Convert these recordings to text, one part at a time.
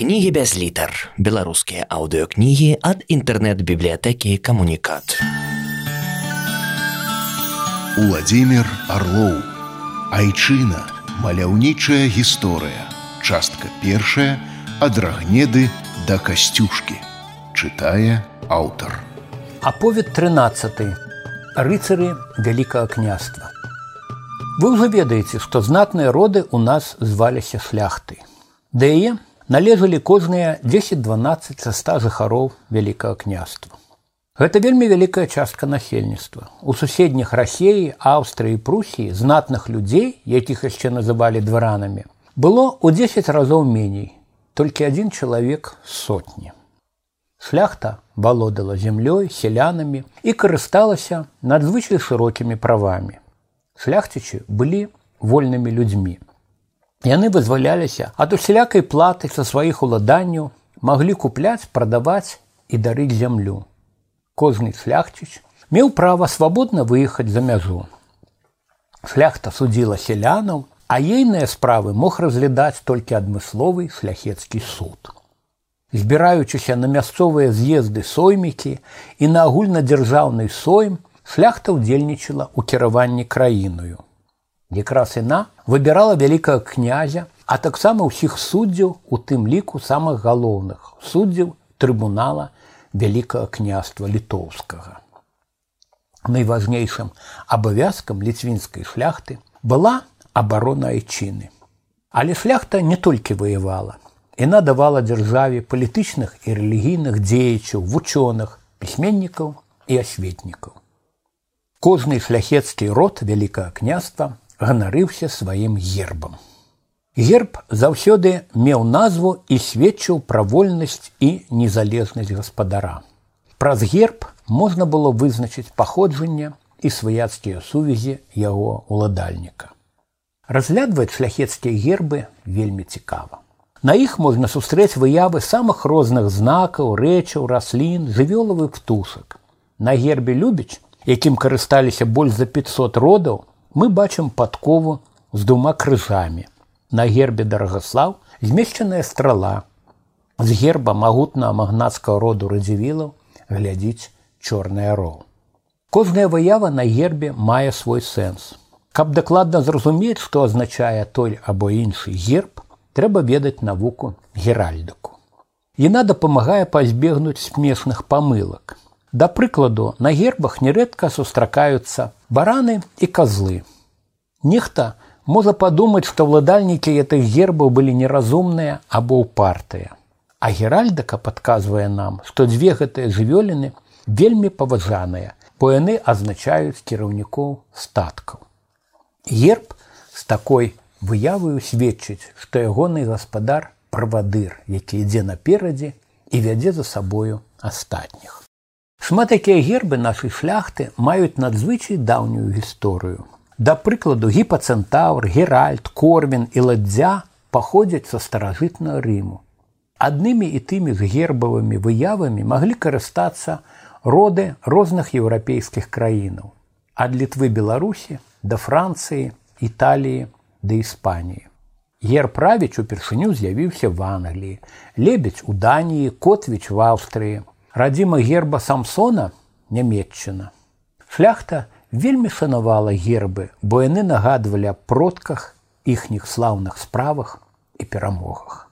Кнігі без літар. Беларускія аўдыокнігі ад інтэрнэт-бібліятэкі камунікат. Уладзімир Орлоў. Айчына, маляўнічая гісторыя. Частка першая ад рагнеды да касцюшкі. Чытае аўтар. Аповед 13. Рыцары вялікага княства. Вы ўжо ведаеце, што знатныя роды ў нас зваліся шляхты. Да яе належалі кожныя 10-12 са 100 жыхароў вялікага княства. Гэта вельмі вялікая частка насельніцтва. У суседніх рассеі, Аўстрыі і Прусіі знатных людзей, якіх яшчэ называлі дваранамі, было ў 10 разоў меней, толькі адзін чалавек сотні. Шляхта валодала зямлёй, сялянамі і карысталася надзвычай шырокімі правамі. Шляхцічы былі вольнымі людзьмі. Яны вызваляліся ад усялякай платы са сваіх уладанняў, маглі купляць, прадаваць і дарыць зямлю. Кожны шляхціч меў права свабодна выехаць за мяжу. Шляхта судзіла сялянаў, а ейныя справы мог разглядаць толькі адмысловы шляхецкі суд. Збіраючыся на мясцовыя з'езды соймікі і на агульнадзяржаўны сойм шляхта ўдзельнічала ў кіраванні краіною якраз яна выбірала вялікага князя, а таксама ўсіх суддзяў у тым ліку самых галоўных суддзяў трыбунала вялікага княства літоўскага. Найважнейшым абавязкам ліцвінскай шляхты была абарона айчыны. Але шляхта не толькі ваявала. Яна давала дзяржаве палітычных і рэлігійных дзеячаў, вучоных, пісьменнікаў і асветнікаў. Кожны шляхецкі род вялікага княства ганарыўся сваім гербам. Герб заўсёды меў назву і сведчыў пра вольнасць і незалежнасць гаспадара. Праз герб можна было вызначыць паходжанне і сваяцкія сувязі яго уладальніка. Разглядваць шляхецкія гербы вельмі цікава. На іх можна сустрэць выявы самых розных знакаў, рэчаў, раслін, жывёлавы птушак. На гербе любіч, якім карысталіся больш за 500 родаў, мы бачым падкову з двума крыжамі. На гербе дарагаслаў змешчаная страла. З герба магутна магнацкага роду радзівілаў глядзіць чорная роў. Кожная выява на гербе мае свой сэнс. Каб дакладна зразумець, што азначае той або іншы герб, трэба ведаць навуку геральдыку. Яна дапамагае пазбегнуць смешных памылак. Да прыкладу, на гербах нярэдка сустракаюцца бараны і козлы. Нехта можа падумаць, што ўладальнікі гэтых гербаў былі неразумныя або ўпартыя. А геральдака падказвае нам, што дзве гэтыя жывёліны вельмі паважаныя, бо яны азначаюць кіраўнікоў статкаў. Герб з такой выяваю сведчыць, што ягоны гаспадар правадыр, які ідзе наперадзе і вядзе за сабою астатніх. Шмат якія гербы нашай шляхты маюць надзвычай даўнюю гісторыю. Да прыкладу гіпацэнтаўр, геральт, корвін і ладдзя паходзяць са старажытнага рыму. Аднымі і тымі з гербавымі выявамі маглі карыстацца роды розных еўрапейскіх краінаў, ад літвы Беларусі да Францыі, Італіі да Іспаніі. Гер правіч упершыню з'явіўся в Англіі, лебедзь у Даніі, котвіч в Аўстрыі, радзіма герба самсона нямметчына шляхта вельмі шанавала гербы бо яны нагадвалі аб продках іхніх слаўных справах і перамогах.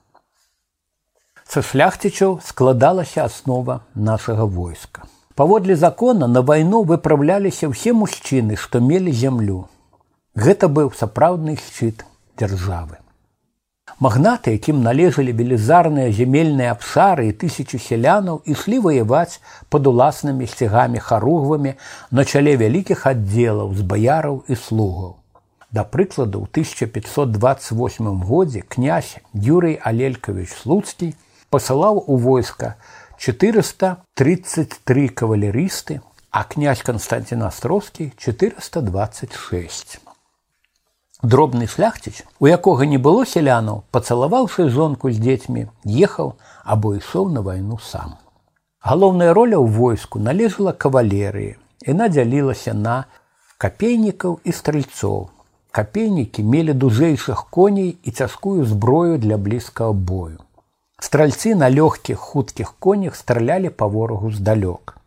Са шляхцічаў складалася аснова нашага войска. Паводле закона на вайну выпраўляліся ўсе мужчыны што мелі зямлю. Гэта быў сапраўдны шчыт дзяржавы Магнаты, якім належалі велізарныя зямельныя абсары і тысячу сялянаў ішлі ваяваць пад уласнымі сцягамі харугвамі на чале вялікіх аддзелаў з баяраў і слугаў. Да прыкладу, ў 1528 годзе князь Юрый Алелькавіч Слуцкі пасылаў у войска 433 кавалерысты, а князь Канстантин Астровскі 426 дробны шляхціч у якога не было сялянаў пацалаваўшы жонку з дзецьмі ехаў або ішоў на вайну сам галоўная роля ў войску належала кавалерыі яна дзялілася на капейнікаў і стральцоў капейнікі мелі дужэйшых коней і цяжкую зброю для блізкага бою Стральцы на лёгкіх хуткіх конях стралялі па ворагу здалёк.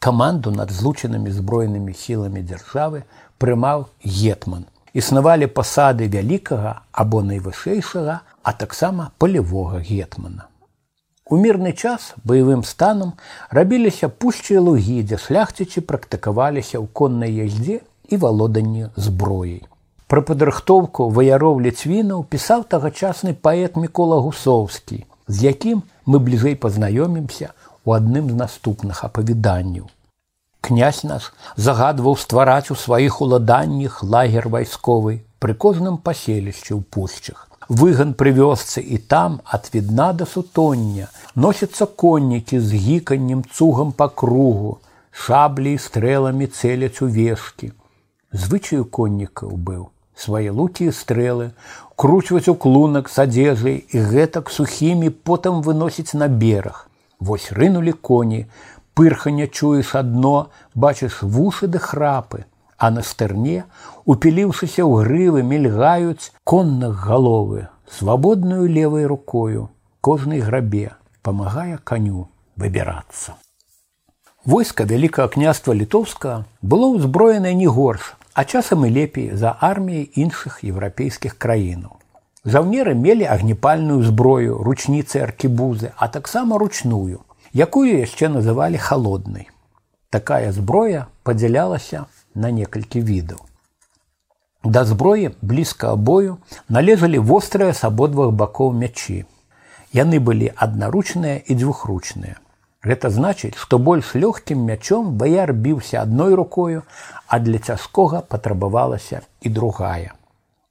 Каманду над злучанымі зброенымі сіламі дзяржавы прымаў гетман. Існавалі пасады вялікага або найвышэйшага, а таксама палявога гетмана. У мірны час баявым станам рабіліся пушчыя лугі, дзе шляхцічы практыкаваліся ў коннай яздзе і валоданні зброяй. Пра падрыхтоўку ваяроў ліцвінаў пісаў тагачасны паэт мікола гусоўскі, з якім мы бліжэй пазнаёмімся у адным з наступных апавяданняў. Князь наш загадваў ствараць у сваіх уладаннях лагер вайсковы пры кожным паселішчы ў пушчах. Выган пры вёсцы і там ад відна да сутоння носяцца коннікі з гіканнем цугам па кругу, шаблі і стрэламі цэляць у вешкі. Звычаю коннікаў быў свае лукі і стрэлы, кручваць у клунак з адзежай і гэтак сухімі потым выносіць на бераг. Вось рынулі коні, пырхання чуеш адно, бачыш вушы ды храпы, а на стырне, упіліўшыся ў грывы, мільгаюць конных галовы, свабодную левой рукою, кожнай грабе, памагае каню выбірацца. Войска вялікага княства літоўска было ўзброенае не горш а часам і лепей за арміяй іншых еўрапейскіх краінаў. Жаўнеры мелі агнепальную зброю, ручніцы аркебузы, а таксама ручную, якую яшчэ называлі холоднай. Такая зброя падзялялася на некалькі відаў. Да зброі блізка абою належалі вострыя з абодвах бакоў мячі. Яны былі аднаручныя і дзвюхручныя. Гэта значыць, што больш лёгкім мячом баяр біўся адной рукою, а для цяжкога патрабавалася і другая.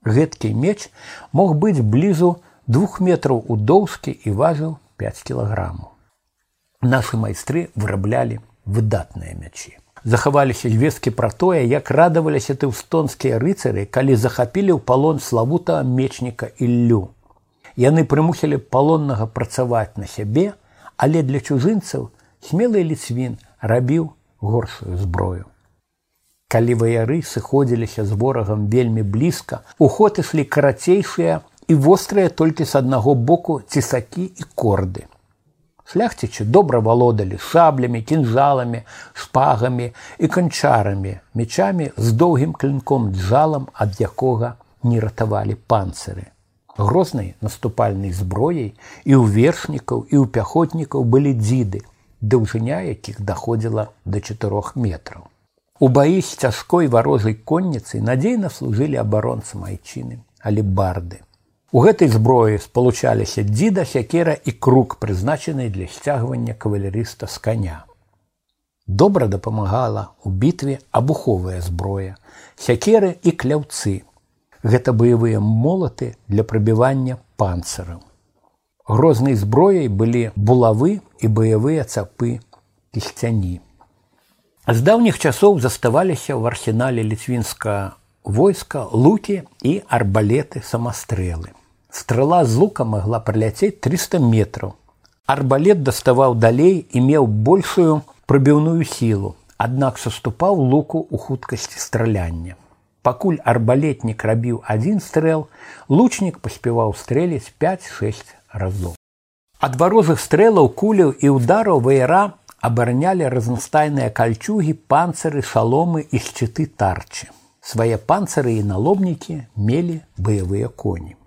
Гэткі меч мог быць блізу двух метраў у доўжкі і важыў 5 кілаграмаў. Нашы майстры выраблялі выдатныя мячі. Захаваліся звесткі пра тое, як радаваліся тыўстонскія рыцары, калі захапілі ў палон славутага мечніка іллю. Яны прымусілі палоннага працаваць на сябе, але для чужынцаў смелы ліцвін рабіў горшую зброю. Калі ваяры сыходзіліся з ворагам вельмі блізка, у ход ішлі карацейшыя і вострыя толькі з аднаго боку цісакі і корды. Шляхцічы добра валодалі шаблямі, кінжаламі, шпагамі і канчарамі, мечамі з доўгім клінком джалам, ад якога не ратавалі панцыры грознай наступальнай зброяй і ў вершнікаў і ў пяхотнікаў былі дзіды, даўжыня якіх даходзіла да чатырох метраў. У баі з цяжкой варожай конніцы надзейна служылі абаронцам айчыны, але барды. У гэтай зброі спалучаліся дзіда сякера і круг, прызначаны для сцягвання кавалерыста з каня. Добра дапамагала ў бітве абуховая зброя, сякеры і кляўцы, гэта баявыя молаты для прабівання панцыраў. Грознай зброяй былі булавы і баявыя цапы кісцяні. З даўніх часоў заставаліся ў арсенале ліцвінска войска лукі і арбалеты самастрэлы. Страла з лука магла праляцець 300 метраў. Арбалет даставаў далей і меў большую прабіўную сілу, аднак саступаў луку ў хуткасці страляння. Пакуль арбалетнік рабіў адзін стрэл, лучнік паспяваў стрэліць 5-6 разоў. Ад варожых стрэлаў куляў і ўдараў ваяра абаранялі разнастайныя кальчугі, панцыры, шаломы і шчыты тарчы. Свае панцыры і налобнікі мелі баявыя коні.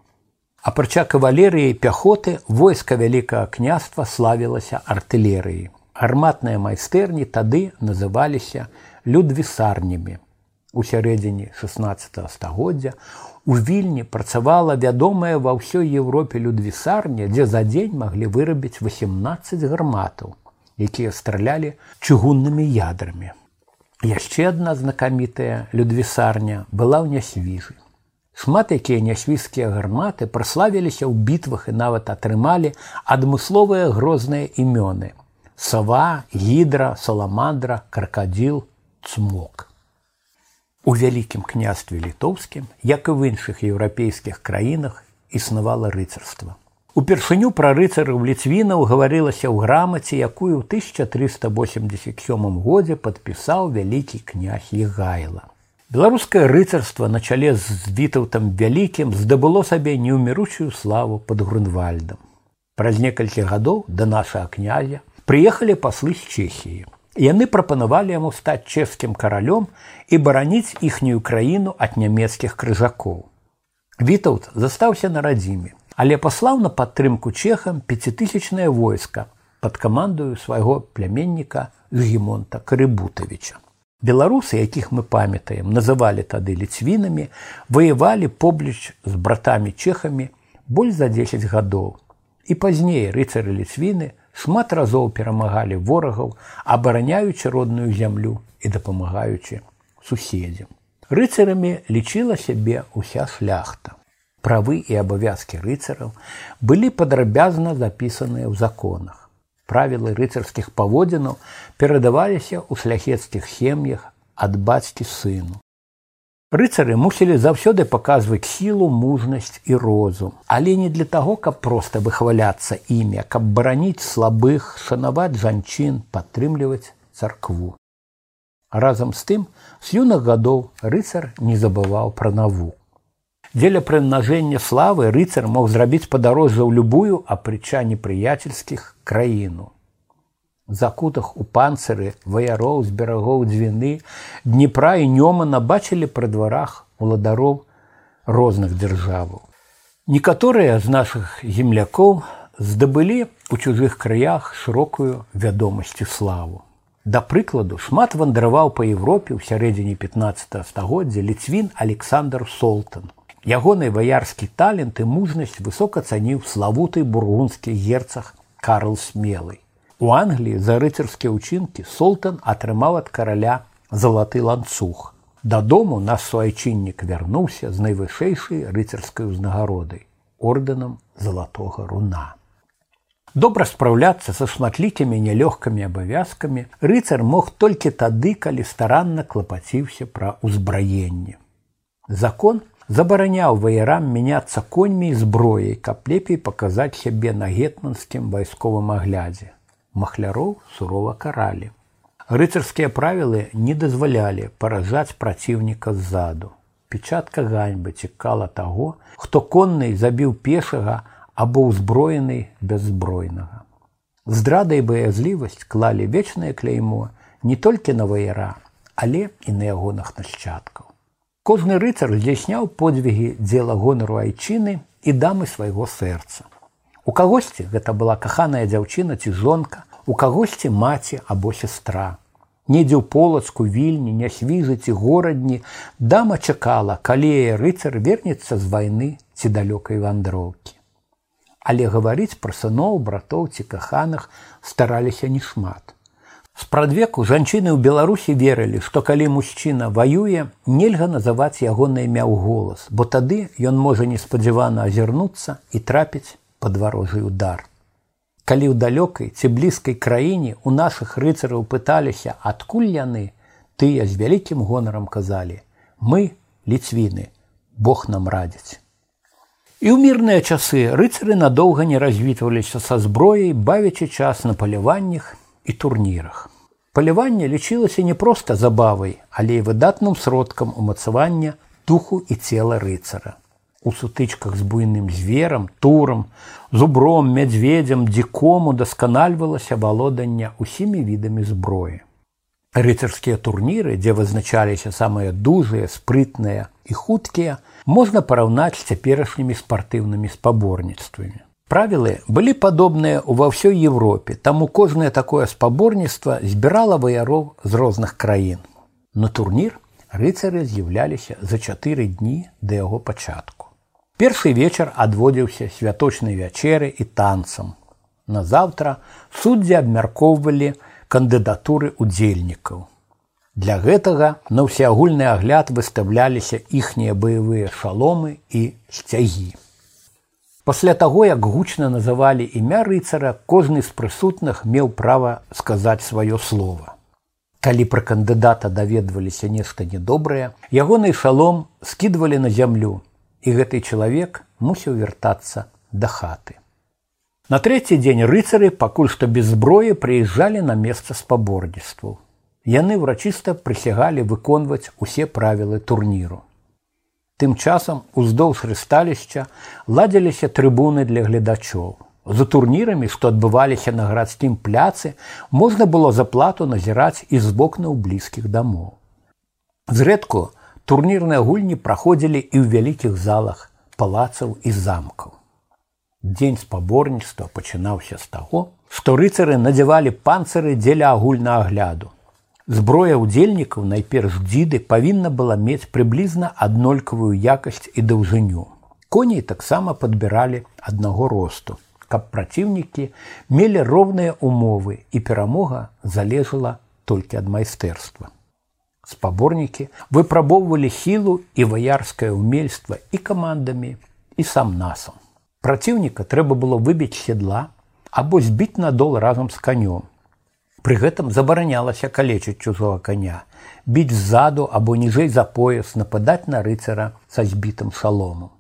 Апрача кавалерыі пяхоты войска вялікага княства славілася артылерыі. Арматныя майстэрні тады называліся людвісарнямі у сярэдзіне 16 стагоддзя у вільні працавала вядомая ва ўсёй Еўропе людвісарня, дзе за дзень маглі вырабіць 18 гарматаў, якія стралялі чыгуннымі ядрамі. Яшчэ адна знакамітая людвісарня была ў нясвіжы. Шмат якія нясвійскія гарматы праславіліся ў бітвах і нават атрымалі адмысловыя грозныя імёны: сава, гідра, саламандра, кракадзіл, цмок. У вялікім княстве літоўскім, як і в іншых еўрапейскіх краінах існавала рыцарства. Упершыню пра рыцараў ліцвінаў гаварылася ў грамаце, якую ў 1387 годзе падпісаў вялікі князь Егайла. Беларускае рыцарства на чале з вітаўтам вялікім здабыло сабе неўміручую славу пад грунвальдам. Праз некалькі гадоў да нашага князя прыехалі паслы з Чехіі. Яны прапанавалі яму стаць чэшскім каралём і бараніць іхнюю краіну ад нямецкіх крыжакоў. Вітаўт застаўся на радзіме, але паслаў на падтрымку чехам пяцітысячнае войска пад камандаю свайго пляменніка Гемонта Карыбутавіча. Беларусы, якіх мы памятаем, называлі тады ліцвінамі, ваявалі побліч з братамі чехамі больш за 10 гадоў. І пазней рыцары ліцвіны шмат разоў перамагалі ворагаў, абараняючы родную зямлю і дапамагаючы суседзям. Рыцарамі лічыла сябе ўся шляхта. Правы і абавязкі рыцараў былі падрабязна запісаныя ў законах правілы рыцарскіх паводзінаў перадаваліся ў шляхецкіх сем'ях ад бацькі сыну. Рыцары мусілі заўсёды паказваць сілу, мужнасць і розум, але не для таго, каб проста выхваляцца імя, каб бараніць слабых, шанаваць жанчын, падтрымліваць царкву. Разам з тым, з юных гадоў рыцар не забываў пра навуку. Дзеля прымнажэння славы рыцар мог зрабіць падарожжа ў любую апрыча непрыяцельскіх краіну. Закутах у панцыры ваяроў з берагоў дзвіны Дніпра і нёма набачылі пры дварах уладароў розных дзяржаваў. Некаторыя з нашых землякоў здабылі у чужых краях шырокую вядомасці славу. Да прыкладу шмат вандраваў па Еўропе ў сярэдзіне 15 стагоддзя ліцвін Александр Солтан Ягоны ваярскі талент і мужнасць высока цаніў славуты бургунскі герцах Карл смелый. У Англіі за рыцарскія ўчынкі Солтан атрымаў ад караля залаты ланцуг. Дадому наш суайчыннік вярнуўся з найвышэйшай рыцарскай узнагародай ордэнам залатога руна. Добра спраўляцца са шматлікімі нялёгкімі абавязкамі рыцар мог толькі тады, калі старанна клапаціўся пра ўзбраенне. Закон забараняў ваярам мяняцца коньмі і зброяй, каб лепей паказаць сябе на гетманскім вайсковым аглядзе. Махляроў сурова каралі. Рыцарскія правілы не дазвалялі паражаць праціўніка ззаду. Печатка ганьбы цікала таго, хто конны забіў пешага або ўзброены беззбройнага. Здрада і баязлівасць клалі вечнае кляймо не толькі на ваяра, але і на ягонах нашчадкаў. Кожны рыцар здзяйсняў подзвігі дзела гонару айчыны і дамы свайго сэрца. У кагосьці гэта была каханая дзяўчына ці жонка, у кагосьці маці або сястра. Недзе ў полацку вільні, нясвіжы ці горадні дама чакала, калі яе рыцар вернецца з вайны ці далёкай вандроўкі. Але гаварыць пра сыноў, братоў ці каханых стараліся не шмат. Спрадвеку жанчыны ў Беларусі верылі, што калі мужчына ваюе, нельга называць ягонае імя ў голас, бо тады ён можа неспадзявана азірнуцца і трапіць пад варожы удар. Калі ў далёкай ці блізкай краіне у нашых рыцараў пыталіся, адкуль яны, тыя з вялікім гонарам казалі: мы ліцвіны, Бог нам радзіць. І ў мірныя часы рыцары надоўга не развітваліся са зброяй, бавячы час на паляваннях і турнірах. Паляванне лічылася не проста забавай, але і выдатным сродкам умацавання духу і цела рыцара. У сутычках з буйным зверам, турам, зубром, мядзведзям, дзікому дасканальвалася валоданне ўсімі відамі зброі. Рыцарскія турніры, дзе вызначаліся самыя дужыя, спрытныя і хуткія, можна параўнаць з цяперашнімі спартыўнымі спаборніцтвамі. Правілы былі падобныя ўва ўсёй Еўропе, таму кожнае такое спаборніцтва збірала ваяроў з розных краін. На турнір рыцары з'яўляліся за чатыры дні да яго пачатку. Першы вечар адводзіўся святочнай вячэры і танцам. Назаўтра суддзі абмяркоўвалі кандыдатуры удзельнікаў. Для гэтага на ўсеагульны агляд выстаўляліся іхнія баявыя шаломы і сцягі. Пасля таго, як гучна называлі імя рыцара, кожны з прысутных меў права сказаць сваё слово. Калі пра кандыдата даведваліся нешта недобрае, ягоны шалом скідвалі на зямлю, і гэты чалавек мусіў вяртацца да хаты. На трэці дзень рыцары пакуль што без зброі прыязджалі на месца спаборніцтву. Яны ўрачыста прысягалі выконваць усе правілы турніру. Тым часам уздоўж рысталішча ладзіліся трыбуны для гледачоў. За турнірамі, што адбываліся на гарадскім пляцы, можна было заплату назіраць і з вокнаў блізкіх дамоў. Зрэдку турнірныя гульні праходзілі і ў вялікіх залах палацаў і замкаў. Дзень спаборніцтва пачынаўся з таго, што рыцары надзявалі панцыры дзеля агульнаагляду. Зброя ўдзельнікаў найперш дзіды павінна была мець прыблізна аднолькавую якасць і даўжыню. Коней таксама падбіралі аднаго росту, каб праціўнікі мелі роўныя умовы і перамога залежала толькі ад майстэрства. Спаборнікі выпрабоўвалі сілу і ваярскае ўмельства і камандамі і сам насам. Праціўніка трэба было выбіць седла або збіць надол разам з канём. Пры гэтым забаранялася калечыць чужого каня, біць ззаду або ніжэй за пояс нападаць на рыцара са збітым шалому.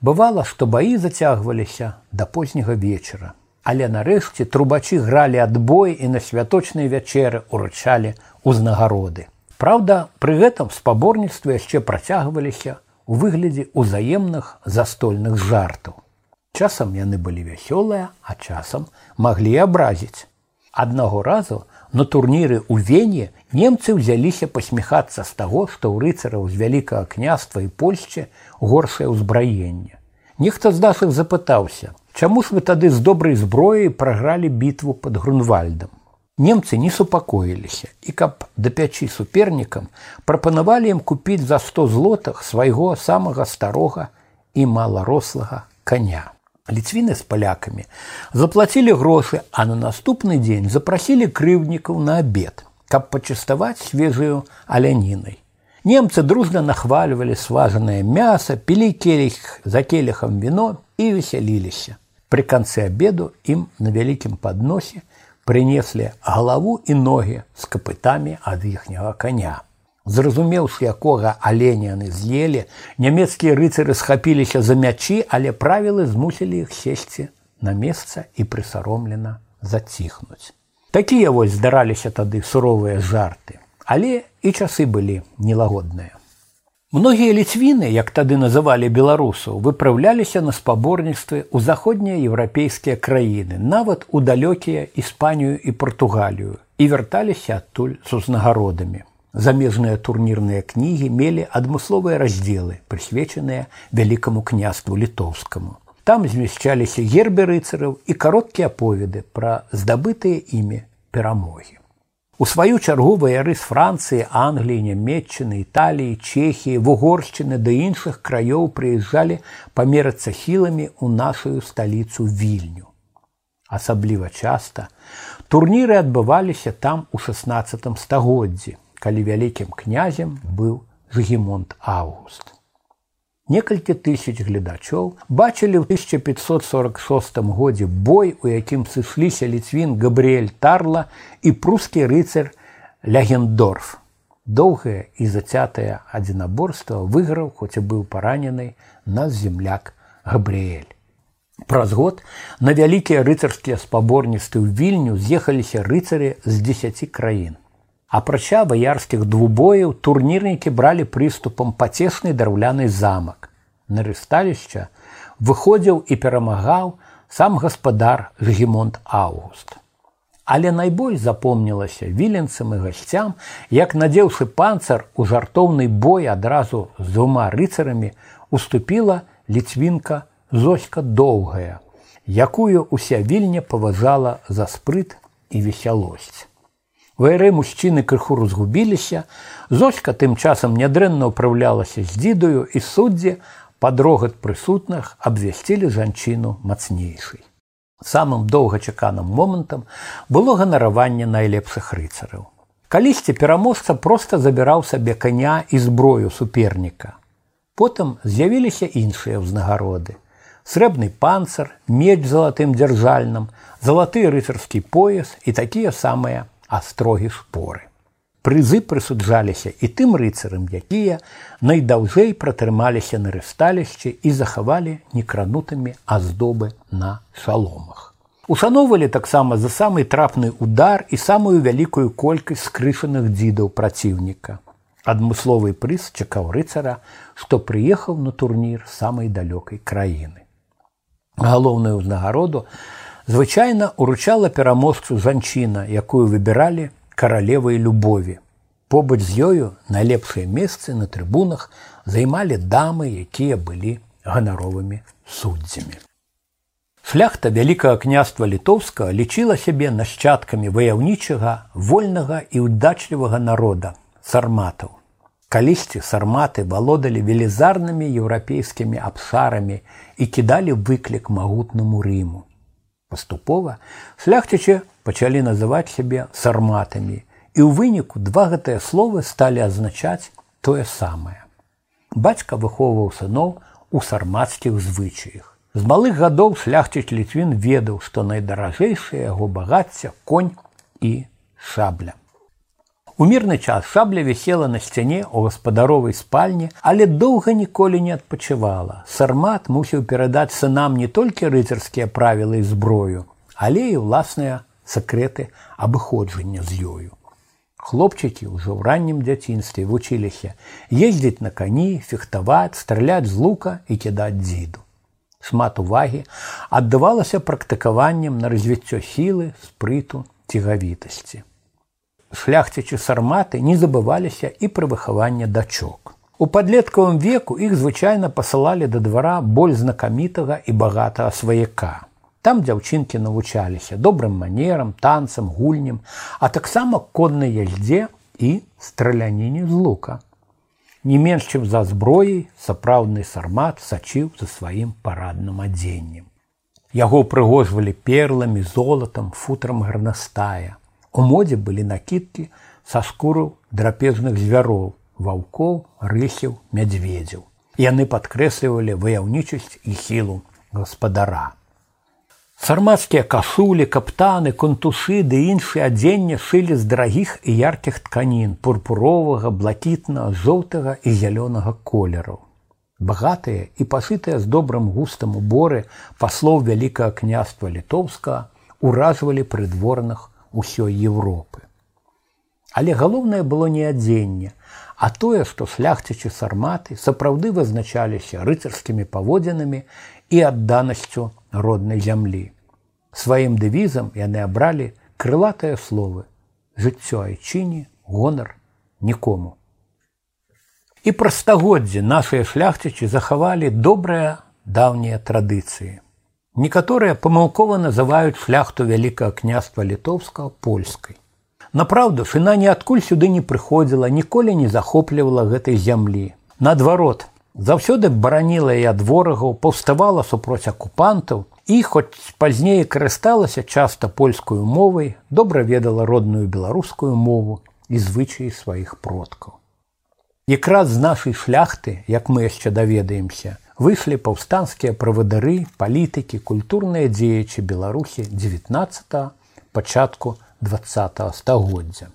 Бывала, што баі зацягваліся да позняга вечара, але нарэшце трубачы гралі адбой і на святочныя вячэры уручалі ўзнагароды. Праўда, пры гэтым спаборніцтвы яшчэ працягваліся у выглядзе ўзаемных застольных жартаў. Часам яны былі вясёлыя, а часам маглі абразіць. Аднаго разу на турніры ў вене немцы ўзяліся пасміхацца з таго, што ў рыцараў з вялікага княства і Польшчы горшае ўзбраенне. Нехта з нашых запытаўся, чаму ж вы тады з добрай зброяй прагралі бітву пад грунвальдам. Немцы не супакоіліся і каб да пячы супернікам прапанавалі ім купіць за 100 злотах свайго самага старога і маларослага коня. Ліцвіны з палякамі заплацілі грошы, а на наступны дзень запрасілі крыўнікаў на абед, каб пачаставаць свежую алянінай. Немцы дружна нахвальвалі сважанае мяса, пілі келіх за келехам віно і весяліліся. Пры канцы абеду ім на вялікім падносе, прынеслі галаву і ногі з капытамі ад іхняга коня. Зразумеўшы, якога аленя яны з'елі, нямецкія рыцары схапіліся за мячі, але правілы змусілі іх сесці на месца і прысаромлена заціхнуць. Такія вось здараліся тады суровыя жарты, але і часы былі нелагодныя. Многія ліцвіны, як тады называлі беларусаў, выпраўляліся на спаборніцтвы ў заходнія еўрапейскія краіны, нават у далёкія Іспанію і Португалію і вярталіся адтуль з узнагародамі. Замежныя турнірныя кнігі мелі адмысловыя раздзелы, прысвечаныя вялікаму княству літоўскаму. Там змяшчаліся гербы рыцараў і кароткія аповеды пра здабытыя імі перамогі. У сваю чаргу ваяры з Францыі, Англіі, Нямметчыны, Італіі, Чехіі, вугоршчыны да іншых краёў прыязджалі памерацца хіламі ў нашу сталіцу вільню. Асабліва часта турніры адбываліся там у 16 стагоддзі, калі вялікім князем быў Жгемонт Август. Некалькі тысяч гледачоў бачылі ў 1546 годзе бой, у якім сышліся ліцвін Габрыэль Тарла і прускі рыцар Лягендорф. Доўгае і зацятае адзінаборства выйграў, хоць і быў паранены наш земляк Габрыэль. Праз год на вялікія рыцарскія спаборніцтвы ў вільню з'ехаліся рыцары з 10 краін. Апрача баярскіх двубояў турнірнікі бралі прыступам пацешны драўляны замак. На рысталішча выходзіў і перамагаў сам гаспадар Гемонт Август. Але найбольш запомнілася віленцам і гасцям, як надзеўшы панцар у жартоўны бой адразу з двума рыцарамі уступіла ліцвінка зоська доўгая, якую уся вільня паважала за спрыт і весялосць. Вайры мужчыны крыху разгубіліся, Зочка тым часам нядрэнна ўпраўлялася з дзідаю і суддзе пад рогат прысутных абвясцілі жанчыну мацнейшай. Самым доўгачаканым момантам было ганараванне найлепшых рыцараў. Калісьці пераможца проста забіраў сабе каня і зброю суперніка. Потым з'явіліся іншыя ўзнагароды. Срэбны панцар, меч залатым дзяржальным, залаты рыцарскі пояс і такія самыя астрогі шпоры. Прызы прысуджаліся і тым рыцарам, якія найдаўжэй пратрымаліся на рысталішчы і захавалі некранутымі аздобы на шаломах. Ушаноўвалі таксама за самы трапны удар і самую вялікую колькасць скрышаных дзідаў праціўніка. Адмысловы прыз чакаў рыцара, што прыехаў на турнір самай далёкай краіны. галоўную ўзнагароду звычайна уручала пераможцу жанчына, якую выбіралі каралевай любові. Побач з ёю найлепшыя месцы на трыбунах займалі дамы, якія былі ганаровымі суддзямі. Шляхта вялікага княства літоўска лічыла сябе нашчадкамі ваяўнічага, вольнага і ўдачлівага народа сарматаў. Калісьці сарматы валодалі велізарнымі еўрапейскімі абсарамі і кідалі выклік магутнаму рыму. Паступова шляхцічы пачалі называць сябе сарматамі, і ў выніку два гэтыя словы сталі азначаць тое самае. Бацька выхоўваў сыноў у сармацкіх звычаях. З малых гадоў шляхціч літвін ведаў, што найдаражэйшае яго багацця конь і шабля. У мірны час шабля вісела на сцяне ў гаспадаровай спальні, але доўга ніколі не адпачывала. Сармат мусіў перадаць сынам не толькі рыцарскія правілы і зброю, але і ўласныя сакрэты абыходжання з ёю. Хлопчыкі ўжо ў раннім дзяцінстве вучыліся ездзіць на кані, фехтаваць, страляць з лука і кідаць дзіду. Шмат увагі аддавалася практыкаваннем на развіццё сілы, спрыту, цігавітасці шляхцічы сарматы не забываліся і пры выхаванні дачок. У падлеткавым веку іх звычайна пасылалі да двара боль знакамітага і багатага сваяка. Там дзяўчынкі навучаліся добрым манерам, танцам, гульням, а таксама коннай яльдзе і страляніне з лука. Не менш чым за зброяй сапраўдны сармат сачыў за сваім парадным адзеннем. Яго прыгожвалі перламі, золатам, футрам гарнастая. У модзе былі накідкі са скуру драпежных звяроў, ваўкоў, рысеў, мядзведзяў. Яны падкрэслівалі ваяўнічасць і сілу гаспадара. Сармацкія касулі, каптаны, контусы ды іншыя адзення шылі з дарагіх і яркіх тканін пурпуровага, блакітнага, жоўтага і зялёнага колераў. Багатыя і пасытыя з добрым густам уборы паслоў вялікага княства літоўска уражвалі прыдворных ўсёй Европы. Але галоўнае было не адзенне, а тое, што шляхцічы сарматы сапраўды вызначаліся рыцарскімі паводзінамі і адданасцю роднай зямлі. Сваім дэвізам яны абралі крылатыя словы: жыццё айчыне, гонар нікому. І праз стагоддзі нашыя шляхцічы захавалі добрыя даўнія традыцыі. Некаторыя памылкова называюць шляхту вялікага княства літоўскага польскай. Напраўду, шына ніадкуль сюды не прыходзіла, ніколі не захоплівала гэтай зямлі. Наадварот, заўсёды бараніла і ад ворагаў, паўставала супроць акупантаў і хоць пазней карысталася часта польскую мовай, добра ведала родную беларускую мову і звычаі сваіх продкаў. Якраз з нашай шляхты, як мы яшчэ даведаемся, выйшлі паўстанцкія правадары, палітыкі, культурныя дзеячы Беларусі 19 пачатку два стагоддзя.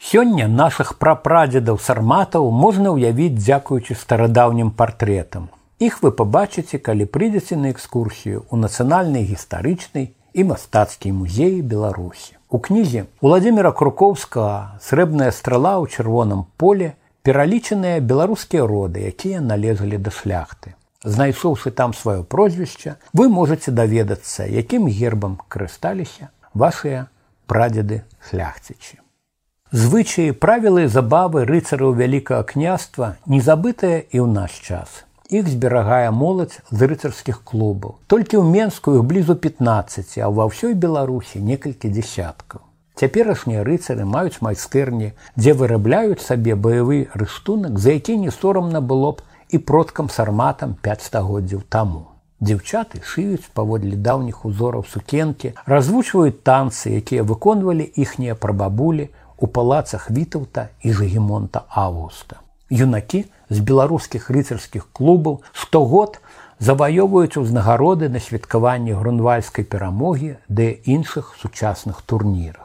Сёння нашых прапрадзедаў сарматаў можна ўявіць дзякуючы старадаўнім партрэтам. Іх вы пабачыце, калі прыйдзеце на экскурсію ў нацыянальнай гістарычнай і мастацкій музеі Беларусі. У кнізе Владзіміра Крукоўскага срэбная страла ў чырвоным поле, пералічаныя беларускія роды, якія налезалі да шляхты. Знайшоўшы там сваё прозвішча, вы можете даведацца, якім гербам карысталіся вашыя прадзеды шляхцічы. Звычаі правілы забавы рыцараў вялікага княства не забытыя і ў наш час. Іх зберагае моладзь з рыцарскіх клубаў. Толькі ў Менску іх блізу 15, а ва ўсёй Беларусі некалькі дзясяткаў. Цяперашнія рыцары маюць майстэрні, дзе вырабляюць сабе баявы рыштунак, за які не сорамна было б і продкам сарматам 5 стагоддзяў таму. Дзяўчаты шыюць паводле даўніх узораў сукенкі, развучваюць танцы, якія выконвалі іхнія прабабулі у палацах вітаўта і жагемонта августа. Юнакі з беларускіх рыцарскіх клубаў штогод заваёвваюць узнагароды на святкаванні грунвальскай перамогі ды іншых сучасных турнірах.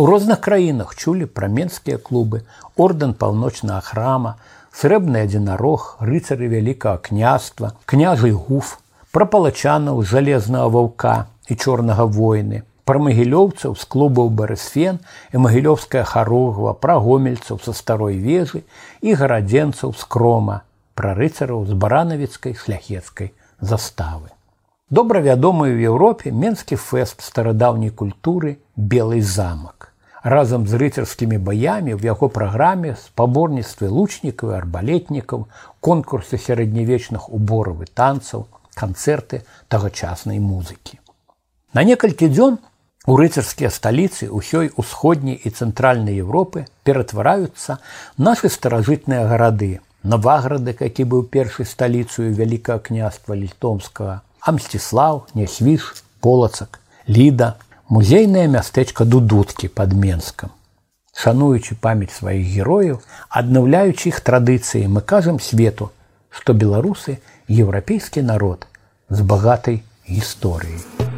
У розных краінах чулі пра менскія клубы, ордэн паўночнага храма, срэбны адзінарог, рыцары вялікага княства, княжы гуф, пра палачанаў жалезнага ваўка і чорнага войны, пра магілёўцаў з клубаў барысфен і магілёўская харогва, пра гомельцаў са старой вежы і гарадзенцаў з крома, пра рыцараў з баранавіцкай шляхецкай заставы. Добра вядомы ў Еўропе менскі фэст старадаўняй культуры белый замак. Разам з рыцарскімі баямі ў яго праграме спаборніцтвы лучнікаў і арбалетнікаў, конкурсы сярэднявечных убораў і танцаў, канцэрты тагачаснай музыкі. На некалькі дзён у рыцарскія сталіцы ўсёй усходняй і цэнтральнай Еўропы ператвараюцца нашы старажытныя гарады, Наваграды, які быў першай сталіцаю вялікага княства літомскага, Амсціслаў, Нясвіш, полацак, Ліда, музейнае мястэчка дудуткі пад Менскам. Шануючы памяць сваіх герояў, аднаўляючы іх традыцыі, мы кажам свету, што беларусы еўрапейскі народ з багатай гісторыяй.